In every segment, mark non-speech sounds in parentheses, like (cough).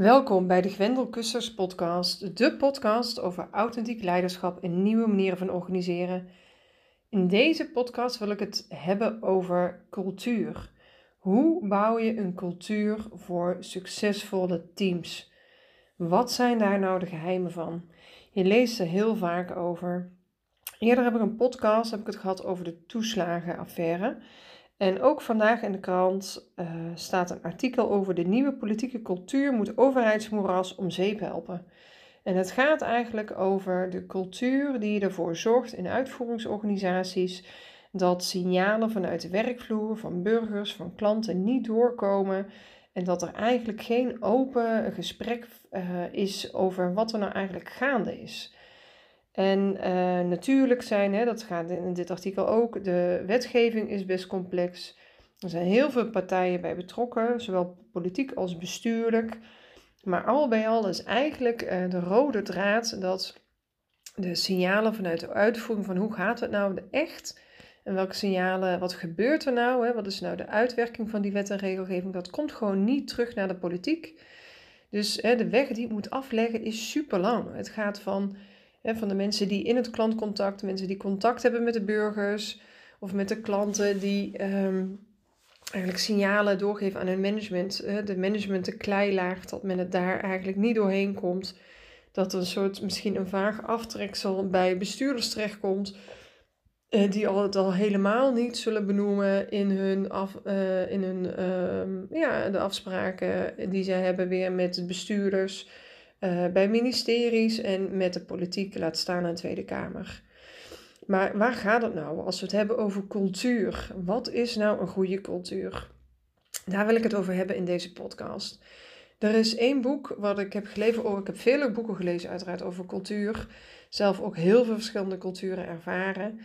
Welkom bij de Gwendel Kussers podcast, de podcast over authentiek leiderschap en nieuwe manieren van organiseren. In deze podcast wil ik het hebben over cultuur. Hoe bouw je een cultuur voor succesvolle teams? Wat zijn daar nou de geheimen van? Je leest er heel vaak over. Eerder heb ik een podcast heb ik het gehad over de toeslagenaffaire. En ook vandaag in de krant uh, staat een artikel over de nieuwe politieke cultuur moet overheidsmoeras om zeep helpen. En het gaat eigenlijk over de cultuur die ervoor zorgt in uitvoeringsorganisaties dat signalen vanuit de werkvloer, van burgers, van klanten niet doorkomen. En dat er eigenlijk geen open gesprek uh, is over wat er nou eigenlijk gaande is. En uh, natuurlijk zijn, hè, dat gaat in dit artikel ook, de wetgeving is best complex. Er zijn heel veel partijen bij betrokken, zowel politiek als bestuurlijk. Maar al bij al is eigenlijk uh, de rode draad dat de signalen vanuit de uitvoering van hoe gaat het nou echt en welke signalen, wat gebeurt er nou, hè, wat is nou de uitwerking van die wet en regelgeving, dat komt gewoon niet terug naar de politiek. Dus hè, de weg die het moet afleggen is super lang. Het gaat van van de mensen die in het klantcontact, mensen die contact hebben met de burgers of met de klanten die ehm, eigenlijk signalen doorgeven aan hun management. de management, de kleilaag, dat men het daar eigenlijk niet doorheen komt. Dat een soort, misschien een vaag aftreksel bij bestuurders terechtkomt. Uh, die al het al helemaal niet zullen benoemen in hun, af, uh, in hun uh, ja, de afspraken die zij hebben weer met de bestuurders. Eh, bij ministeries en met de politiek, laat staan aan de Tweede Kamer. Maar waar gaat het nou als we het hebben over cultuur? Wat is nou een goede cultuur? Daar wil ik het over hebben in deze podcast. Er is één boek wat ik heb gelezen. Oh, ik heb vele boeken gelezen, uiteraard, over cultuur. Zelf ook heel veel verschillende culturen ervaren.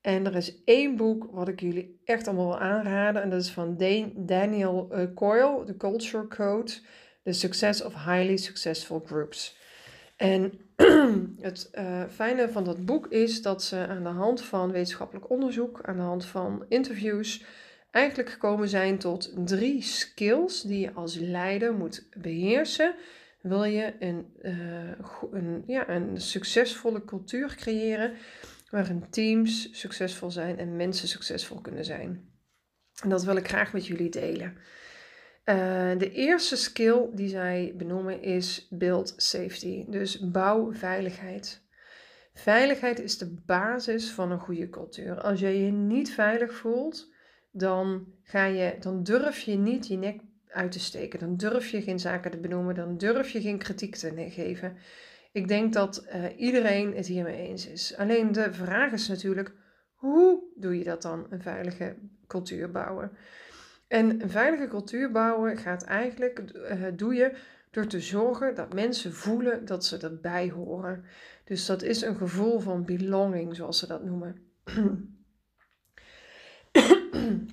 En er is één boek wat ik jullie echt allemaal wil aanraden. En dat is van Daniel eh, Coyle, The Culture Code. The Success of Highly Successful Groups. En (clears throat) het uh, fijne van dat boek is dat ze aan de hand van wetenschappelijk onderzoek, aan de hand van interviews, eigenlijk gekomen zijn tot drie skills die je als leider moet beheersen. Wil je een, uh, een, ja, een succesvolle cultuur creëren waarin teams succesvol zijn en mensen succesvol kunnen zijn? En dat wil ik graag met jullie delen. Uh, de eerste skill die zij benoemen is build safety, dus bouw veiligheid. Veiligheid is de basis van een goede cultuur. Als je je niet veilig voelt, dan, ga je, dan durf je niet je nek uit te steken. Dan durf je geen zaken te benoemen. Dan durf je geen kritiek te geven. Ik denk dat uh, iedereen het hiermee eens is. Alleen de vraag is natuurlijk, hoe doe je dat dan, een veilige cultuur bouwen? En een veilige cultuur bouwen gaat eigenlijk, uh, doe je door te zorgen dat mensen voelen dat ze erbij horen. Dus dat is een gevoel van belonging, zoals ze dat noemen. (clears throat)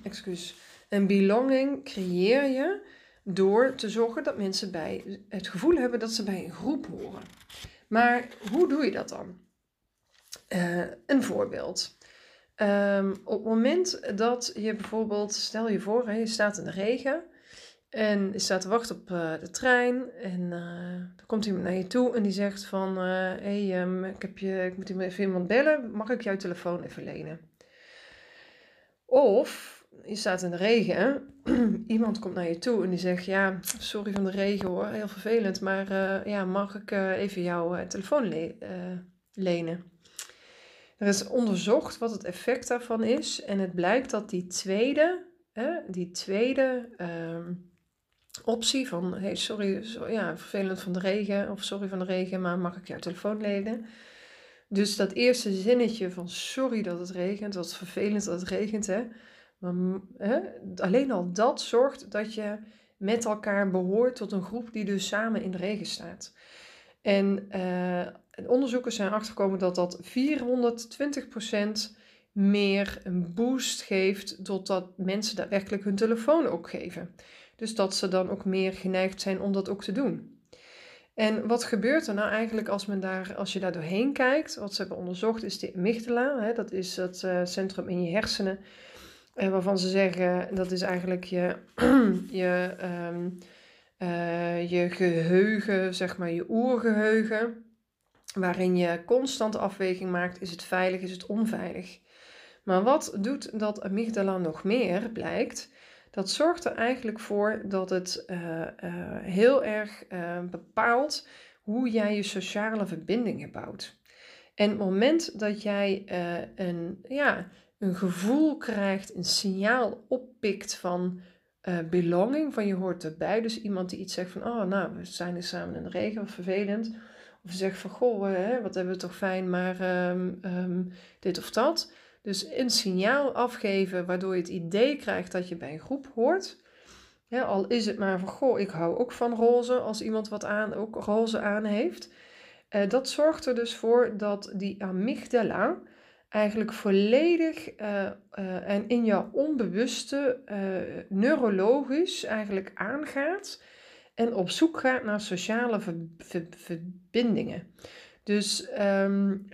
Excuus. Een belonging creëer je door te zorgen dat mensen bij het gevoel hebben dat ze bij een groep horen. Maar hoe doe je dat dan? Uh, een voorbeeld. Um, op het moment dat je bijvoorbeeld, stel je voor, hè, je staat in de regen en je staat te wachten op uh, de trein en uh, er komt iemand naar je toe en die zegt van, hé, uh, hey, um, ik, heb je, ik moet even iemand bellen, mag ik jouw telefoon even lenen? Of je staat in de regen, (clears throat) iemand komt naar je toe en die zegt, ja, sorry van de regen hoor, heel vervelend, maar ja, mag ik even jouw telefoon le lenen? Er is onderzocht wat het effect daarvan is. En het blijkt dat die tweede, hè, die tweede ehm, optie van sorry, ja, vervelend van de regen of sorry van de regen, maar mag ik jouw telefoon lenen? Dus dat eerste zinnetje van sorry dat het regent, wat vervelend dat het regent, hè. Maar, hè, alleen al dat zorgt dat je met elkaar behoort tot een groep die dus samen in de regen staat. En uh, onderzoekers zijn achtergekomen dat dat 420% meer een boost geeft totdat mensen daadwerkelijk hun telefoon ook geven. Dus dat ze dan ook meer geneigd zijn om dat ook te doen. En wat gebeurt er nou eigenlijk als, men daar, als je daar doorheen kijkt? Wat ze hebben onderzocht is de amygdala. Hè, dat is het uh, centrum in je hersenen. Uh, waarvan ze zeggen dat is eigenlijk je, (clears throat) je um, eh, je geheugen, zeg maar je oergeheugen, waarin je constant afweging maakt, is het veilig, is het onveilig. Maar wat doet dat amygdala nog meer, blijkt? Dat zorgt er eigenlijk voor dat het uh, heel erg bepaalt hoe jij je sociale verbindingen bouwt. En het moment dat jij een, ja, een gevoel krijgt, een signaal oppikt van belonging, van je hoort erbij. Dus iemand die iets zegt van, oh nou, we zijn er samen in de regen, wat vervelend. Of zegt van, goh, hè, wat hebben we toch fijn, maar ehm, ehm, dit of dat. Dus een signaal afgeven waardoor je het idee krijgt dat je bij een groep hoort. Al is het maar van, goh, ik hou ook van roze als iemand wat aan, ook roze aan heeft. Uh, dat zorgt er dus voor dat die amygdala, eigenlijk volledig uh, uh, en in jouw onbewuste neurologisch eigenlijk aangaat en op zoek gaat naar sociale ver ver verbindingen. Dus, um,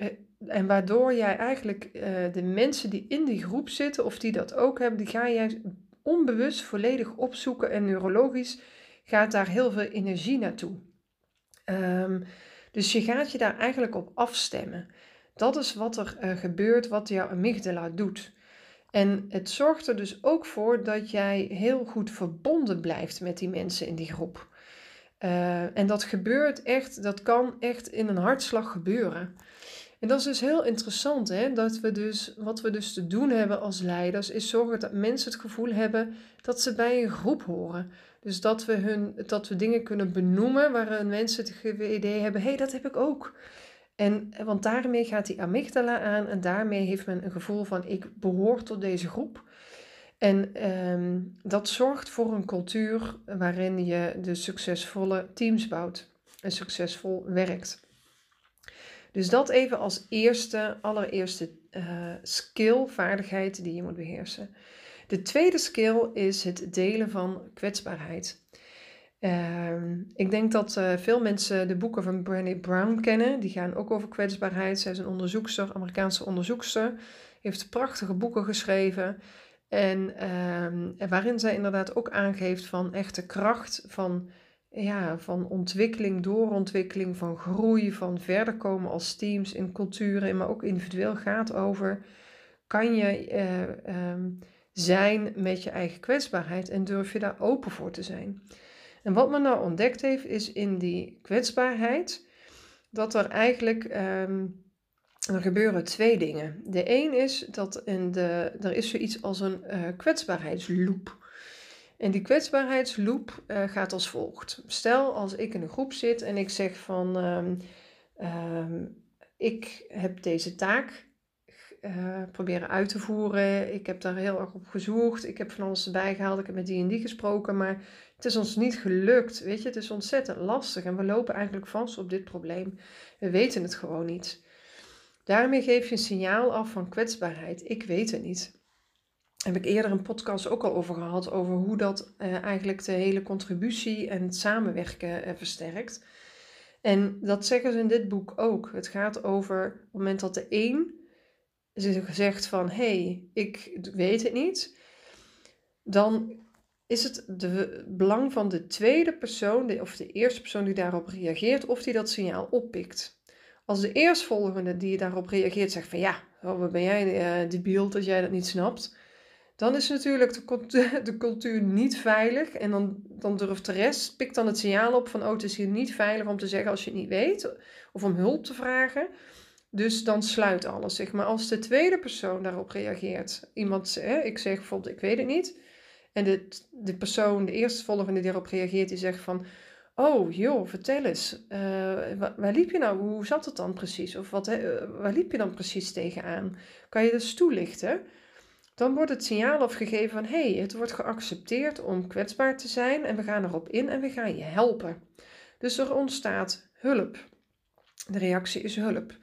en waardoor jij eigenlijk de mensen die in die groep zitten of die dat ook hebben, die ga jij onbewust volledig opzoeken en neurologisch gaat daar heel veel energie naartoe. Um, dus je gaat je daar eigenlijk op afstemmen. Dat is wat er uh, gebeurt, wat jouw amygdala doet. En het zorgt er dus ook voor dat jij heel goed verbonden blijft met die mensen in die groep. Uh, en dat gebeurt echt, dat kan echt in een hartslag gebeuren. En dat is dus heel interessant, hè? dat we dus, wat we dus te doen hebben als leiders, is zorgen dat mensen het gevoel hebben dat ze bij een groep horen. Dus dat we, hun, dat we dingen kunnen benoemen waarin mensen het idee hebben, hé, hey, dat heb ik ook. En, want daarmee gaat die amygdala aan en daarmee heeft men een gevoel van ik behoor tot deze groep. En um, dat zorgt voor een cultuur waarin je de succesvolle teams bouwt en succesvol werkt. Dus dat even als eerste, allereerste uh, skill, vaardigheid die je moet beheersen. De tweede skill is het delen van kwetsbaarheid. Ehm, ik denk dat uh, veel mensen de boeken van Brené Brown kennen. Die gaan ook over kwetsbaarheid. Zij is een onderzoekster, Amerikaanse onderzoekster. Heeft prachtige boeken geschreven. En, ehm, en waarin zij inderdaad ook aangeeft van echte kracht van, ja, van ontwikkeling, doorontwikkeling, van groei, van verder komen als teams in culturen, maar ook individueel gaat over. Kan je uh, um, zijn met je eigen kwetsbaarheid en durf je daar open voor te zijn? En wat men nou ontdekt heeft, is in die kwetsbaarheid dat er eigenlijk um, er gebeuren twee dingen. De een is dat in de, er is zoiets als een uh, kwetsbaarheidsloop. En die kwetsbaarheidsloop uh, gaat als volgt. Stel als ik in een groep zit en ik zeg van um, um, ik heb deze taak uh, proberen uit te voeren. Ik heb daar heel erg op gezocht. Ik heb van alles erbij gehaald. Ik heb met die en die gesproken. Maar het is ons niet gelukt. Weet je, het is ontzettend lastig. En we lopen eigenlijk vast op dit probleem. We weten het gewoon niet. Daarmee geef je een signaal af van kwetsbaarheid. Ik weet het niet. Heb ik eerder een podcast ook al over gehad. Over hoe dat uh, eigenlijk de hele contributie en het samenwerken uh, versterkt. En dat zeggen ze in dit boek ook. Het gaat over het moment dat de een zegt van hé, hey, ik weet het niet. Dan is het de belang van de tweede persoon, of de eerste persoon die daarop reageert, of die dat signaal oppikt. Als de eerstvolgende die daarop reageert zegt van ja, oh, wat ben jij uh, debiel dat jij dat niet snapt, dan is natuurlijk (laughs) de cultuur, niet veilig en dan, dan durft de rest, pikt dan het signaal op van oh het is hier niet veilig om te zeggen als je het niet weet of om hulp te vragen. Dus dan sluit alles zich. Maar als de tweede persoon daarop reageert, iemand, hè, ik zeg bijvoorbeeld ik weet het niet, en de, de persoon, de eerstvolgende die daarop reageert, die zegt van... Oh, joh, vertel eens. Uh, waar, liep je nou? Hoe zat het dan precies? Of wat, uh, waar liep je dan precies tegenaan? Kan je dus toelichten? Dan wordt het signaal afgegeven van... Hé, hey, het wordt geaccepteerd om kwetsbaar te zijn. En we gaan erop in en we gaan je helpen. Dus er ontstaat hulp. De reactie is hulp.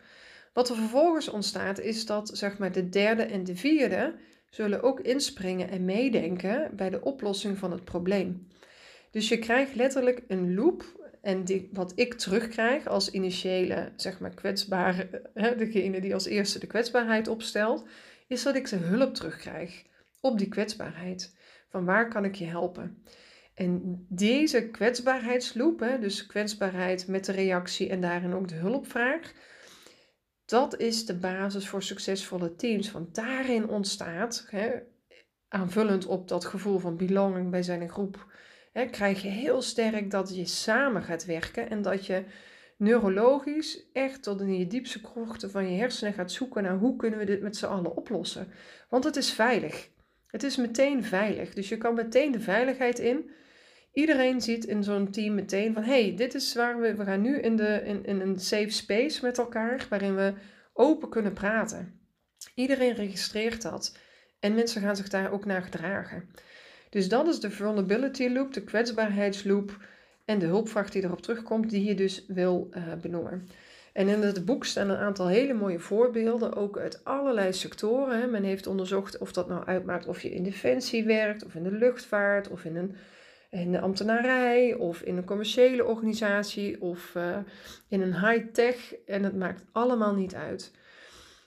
Wat er vervolgens ontstaat is dat zeg maar, de derde en de vierde zullen ook inspringen en meedenken bij de oplossing van het probleem. Dus je krijgt letterlijk een loop. En die, wat ik terugkrijg als initiële, zeg maar, kwetsbare, hè, degene die als eerste de kwetsbaarheid opstelt, is dat ik de hulp terugkrijg op die kwetsbaarheid. Van waar kan ik je helpen? En deze kwetsbaarheidsloop, hè, dus kwetsbaarheid met de reactie en daarin ook de hulpvraag, dat is de basis voor succesvolle teams. Want daarin ontstaat, hè, aanvullend op dat gevoel van belonging bij zijn groep, krijg je heel sterk dat je samen gaat werken en dat je neurologisch echt tot in je diepste krochten van je hersenen gaat zoeken naar hoe kunnen we dit met z'n allen oplossen. Want het is veilig. Het is meteen veilig. Dus je kan meteen de veiligheid in. Iedereen ziet in zo'n team meteen van hey, dit is waar we, we gaan nu in, de, in, in een safe space met elkaar waarin we open kunnen praten. Iedereen registreert dat en mensen gaan zich daar ook naar gedragen. Dus dat is de vulnerability loop, de kwetsbaarheidsloop en de hulpvraag die erop terugkomt, die je dus wil uh, benoemen. En in het boek staan een aantal hele mooie voorbeelden, ook uit allerlei sectoren. Hè. Men heeft onderzocht of dat nou uitmaakt of je in defensie werkt, of in de luchtvaart, of in een in de ambtenarij, of in een commerciële organisatie, of uh, in een high-tech. En het maakt allemaal niet uit.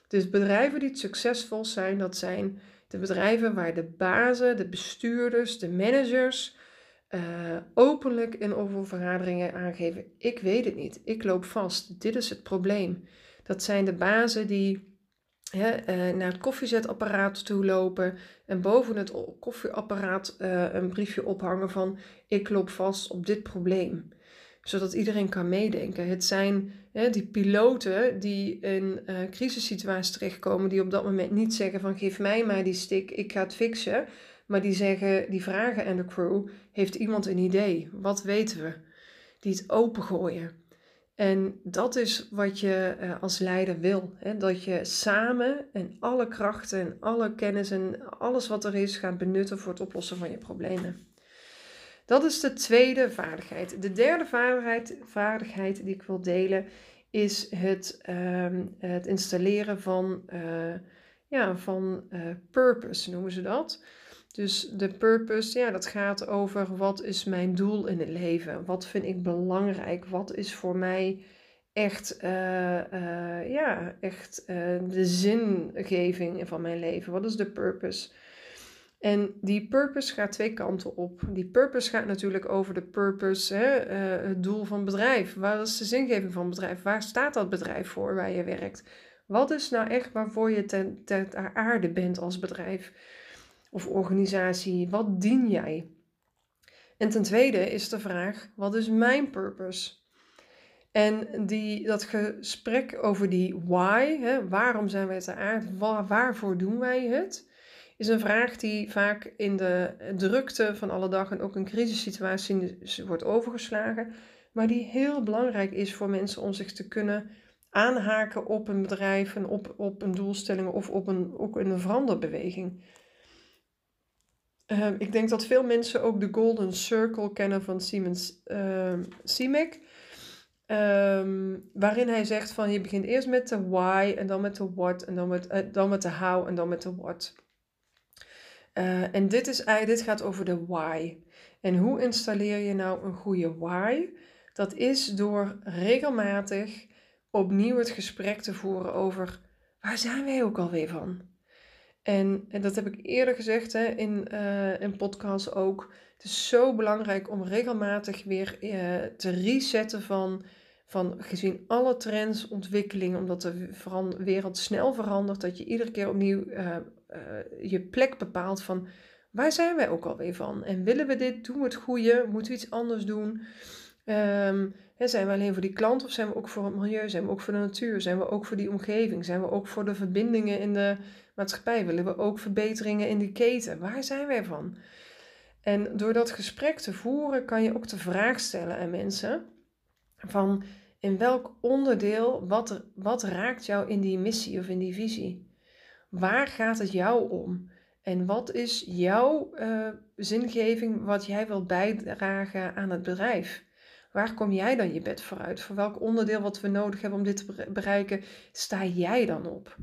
Dus bedrijven die succesvol zijn, dat zijn de bedrijven waar de bazen, de bestuurders, de managers uh, openlijk in oververgaderingen aangeven: ik weet het niet, ik loop vast, dit is het probleem. Dat zijn de bazen die hè, uh, naar het koffiezetapparaat toe lopen en boven het koffieapparaat uh, een briefje ophangen van: ik loop vast op dit probleem zodat iedereen kan meedenken. Het zijn hè, die piloten die in uh, crisissituaties terechtkomen, die op dat moment niet zeggen van geef mij maar die stick, ik ga het fixen. Maar die zeggen, die vragen aan de crew, heeft iemand een idee? Wat weten we? Die het opengooien. En dat is wat je uh, als leider wil. Hè? Dat je samen en alle krachten en alle kennis en alles wat er is gaat benutten voor het oplossen van je problemen. Dat is de tweede vaardigheid. De derde vaardigheid, vaardigheid die ik wil delen is het, um, het installeren van, uh, ja, van uh, purpose, noemen ze dat. Dus de purpose, ja, dat gaat over wat is mijn doel in het leven? Wat vind ik belangrijk? Wat is voor mij echt, uh, ja, echt de zingeving van mijn leven? Wat is de purpose? En die purpose gaat twee kanten op. Die purpose gaat natuurlijk over de purpose, hè, het doel van het bedrijf. Waar is de zingeving van het bedrijf? Waar staat dat bedrijf voor waar je werkt? Wat is nou echt waarvoor je ten, ten aarde bent als bedrijf? of organisatie, wat dien jij? En ten tweede is de vraag, wat is mijn purpose? En die, dat gesprek over die why, hè, waarom zijn wij te aard, waar, waarvoor doen wij het, is een vraag die vaak in de drukte van alle dag en ook in crisissituaties wordt overgeslagen, maar die heel belangrijk is voor mensen om zich te kunnen aanhaken op een bedrijf en op, op een doelstelling of op een, ook een veranderbeweging. Uh, ik denk dat veel mensen ook de Golden Circle kennen van Siemens uh, waarin hij zegt van je begint eerst met de why en dan met de what en dan met, uh, dan met de how en dan met de what. Eh, en dit, is, dit gaat over de why. En hoe installeer je nou een goede why? Dat is door regelmatig opnieuw het gesprek te voeren over waar zijn wij ook alweer van? En, dat heb ik eerder gezegd hè, in, uh, in podcasts ook. Het is zo belangrijk om regelmatig weer uh, te resetten van, van gezien alle trends, ontwikkelingen, omdat de wereld snel verandert, dat je iedere keer opnieuw uh, je plek bepaalt van waar zijn wij ook alweer van? En willen we dit? Doen we het goede? Moeten we iets anders doen? Um, hè, zijn we alleen voor die klant of zijn we ook voor het milieu? Zijn we ook voor de natuur? Zijn we ook voor die omgeving? Zijn we ook voor de verbindingen in de maatschappij? Willen we ook verbeteringen in de keten? Waar zijn wij van? En door dat gesprek te voeren kan je ook de vraag stellen aan mensen van in welk onderdeel, wat, wat raakt jou in die missie of in die visie? Waar gaat het jou om? En wat is jouw uh, zingeving wat jij wilt bijdragen aan het bedrijf? Waar kom jij dan je bed vooruit? Voor welk onderdeel wat we nodig hebben om dit te bereiken, sta jij dan op?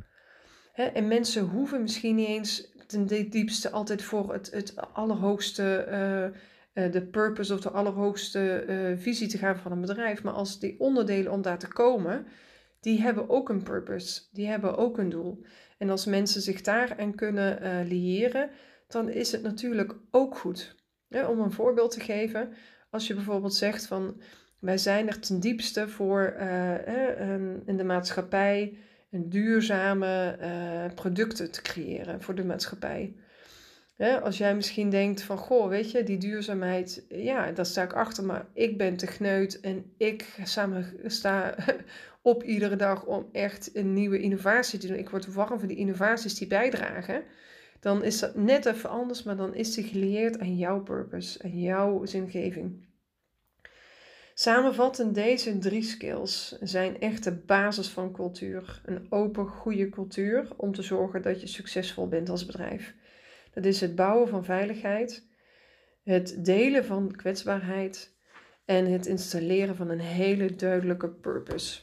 en mensen hoeven misschien niet eens ten diepste altijd voor het, het allerhoogste, uh, de purpose of de allerhoogste uh, visie te gaan van een bedrijf. Maar als die onderdelen om daar te komen, die hebben ook een purpose, die hebben ook een doel. En als mensen zich daaraan kunnen uh, liëren, dan is het natuurlijk ook goed. om een voorbeeld te geven, als je bijvoorbeeld zegt van wij zijn er ten diepste voor in de maatschappij een duurzame producten te creëren voor de maatschappij. Als jij misschien denkt van, goh, weet je, die duurzaamheid, ja, daar sta ik achter, maar ik ben te gneut en ik samen sta (laughs) op iedere dag om echt een nieuwe innovatie te doen. Ik word warm van die innovaties die bijdragen. Dan is dat net even anders, maar dan is die geleerd aan jouw purpose, aan jouw zingeving. Samenvattend, deze drie skills zijn echt de basis van cultuur. Een open, goede cultuur om te zorgen dat je succesvol bent als bedrijf. Dat is het bouwen van veiligheid, het delen van kwetsbaarheid en het installeren van een hele duidelijke purpose.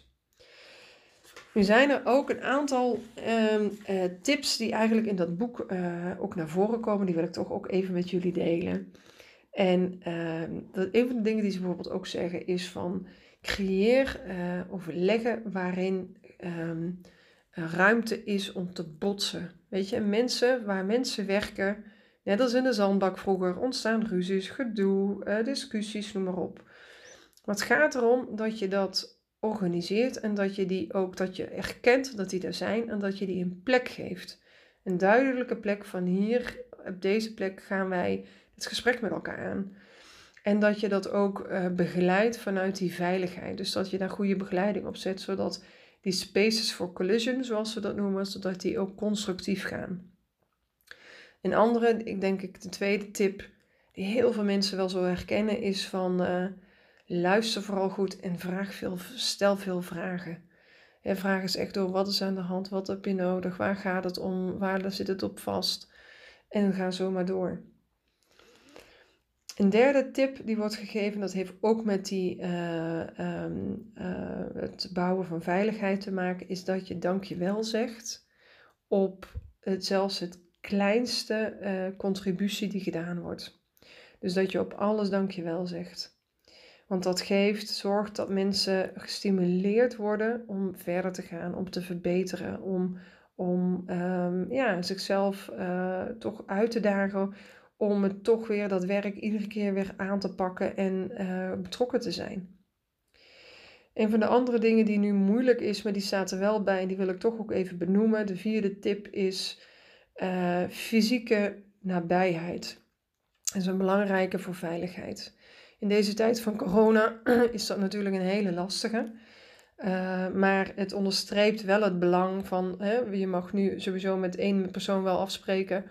Nu zijn er ook een aantal ehm, eh, tips die eigenlijk in dat boek uh, ook naar voren komen. Die wil ik toch ook even met jullie delen. En uh, dat, een van de dingen die ze bijvoorbeeld ook zeggen is van creëer uh, overleggen waarin um, ruimte is om te botsen. Weet je, mensen waar mensen werken, net als in de zandbak vroeger, ontstaan ruzies, gedoe, uh, discussies, noem maar op. Maar het gaat erom dat je dat organiseert en dat je die ook, dat je erkent dat die er zijn en dat je die een plek geeft. Een duidelijke plek van hier, op deze plek gaan wij het gesprek met elkaar aan. En dat je dat ook uh, begeleidt vanuit die veiligheid. Dus dat je daar goede begeleiding op zet, zodat die spaces for collision, zoals we dat noemen, zodat die ook constructief gaan. Een andere, ik denk ik de tweede tip, die heel veel mensen wel zo herkennen, is van uh, luister vooral goed en vraag veel, stel veel vragen. Ja, vraag eens echt door, wat is aan de hand, wat heb je nodig, waar gaat het om, waar zit het op vast? En ga zo maar door. Een derde tip die wordt gegeven, dat heeft ook met die, uh, um, uh, het bouwen van veiligheid te maken, is dat je dankjewel zegt op het, zelfs het kleinste uh, contributie die gedaan wordt. Dus dat je op alles dankjewel zegt. Want dat geeft, zorgt dat mensen gestimuleerd worden om verder te gaan, om te verbeteren, om, om um, ja, zichzelf toch uit te dagen om het toch weer dat werk iedere keer weer aan te pakken en uh, betrokken te zijn. Een van de andere dingen die nu moeilijk is, maar die staat er wel bij en die wil ik toch ook even benoemen. De vierde tip is uh, fysieke nabijheid. Dat is een belangrijke voor veiligheid. In deze tijd van corona (clears throat) is dat natuurlijk een hele lastige. Uh, maar het onderstreept wel het belang van, hè, je mag nu sowieso met één persoon wel afspreken,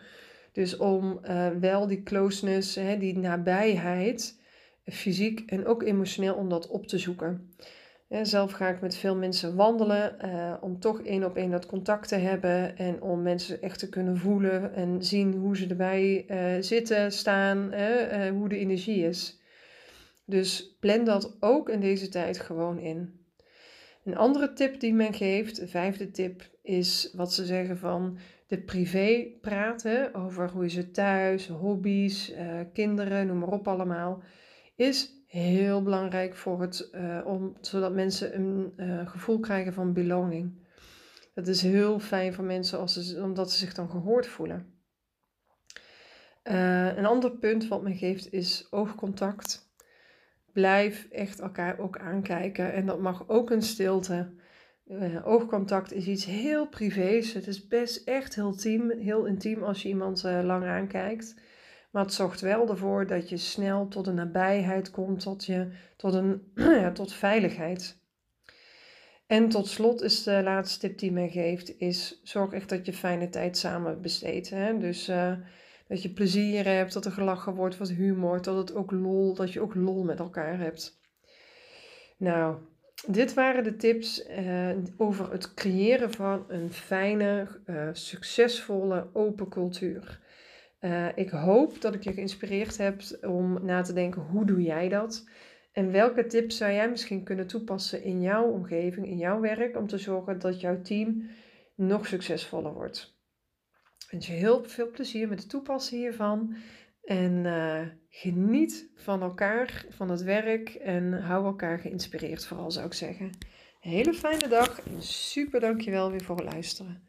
dus om uh, wel die closeness, hè, die nabijheid, fysiek en ook emotioneel, om dat op te zoeken. zelf ga ik met veel mensen wandelen uh, om toch één op één dat contact te hebben en om mensen echt te kunnen voelen en zien hoe ze erbij uh, zitten, staan, hoe de energie is. Dus plan dat ook in deze tijd gewoon in. Een andere tip die men geeft, de vijfde tip, is wat ze zeggen van de privé praten over hoe is het thuis, hobby's, uh, kinderen, noem maar op allemaal, is heel belangrijk voor het, uh, om, zodat mensen een uh, gevoel krijgen van belonging. Dat is heel fijn voor mensen als ze, omdat ze zich dan gehoord voelen. een ander punt wat men geeft is oogcontact. Blijf echt elkaar ook aankijken en dat mag ook een stilte. Uh, oogcontact is iets heel privés. Het is best echt heel, team, heel intiem als je iemand uh, lang aankijkt. Maar het zorgt wel ervoor dat je snel tot een nabijheid komt, tot, je, tot, een, (clears throat) ja, tot veiligheid. En tot slot is de laatste tip die men geeft, is zorg echt dat je fijne tijd samen besteedt. Hè? Dus uh, dat je plezier hebt, dat er gelachen wordt, wat humor, dat, het ook lol, dat je ook lol met elkaar hebt. Nou, dit waren de tips uh, over het creëren van een fijne, uh, succesvolle, open cultuur. Uh, ik hoop dat ik je geïnspireerd heb om na te denken hoe doe jij dat? En welke tips zou jij misschien kunnen toepassen in jouw omgeving, in jouw werk, om te zorgen dat jouw team nog succesvoller wordt? Ik wens je heel veel plezier met het toepassen hiervan. En uh, geniet van elkaar, van het werk en hou elkaar geïnspireerd vooral zou ik zeggen. Een hele fijne dag en super dankjewel weer voor het luisteren.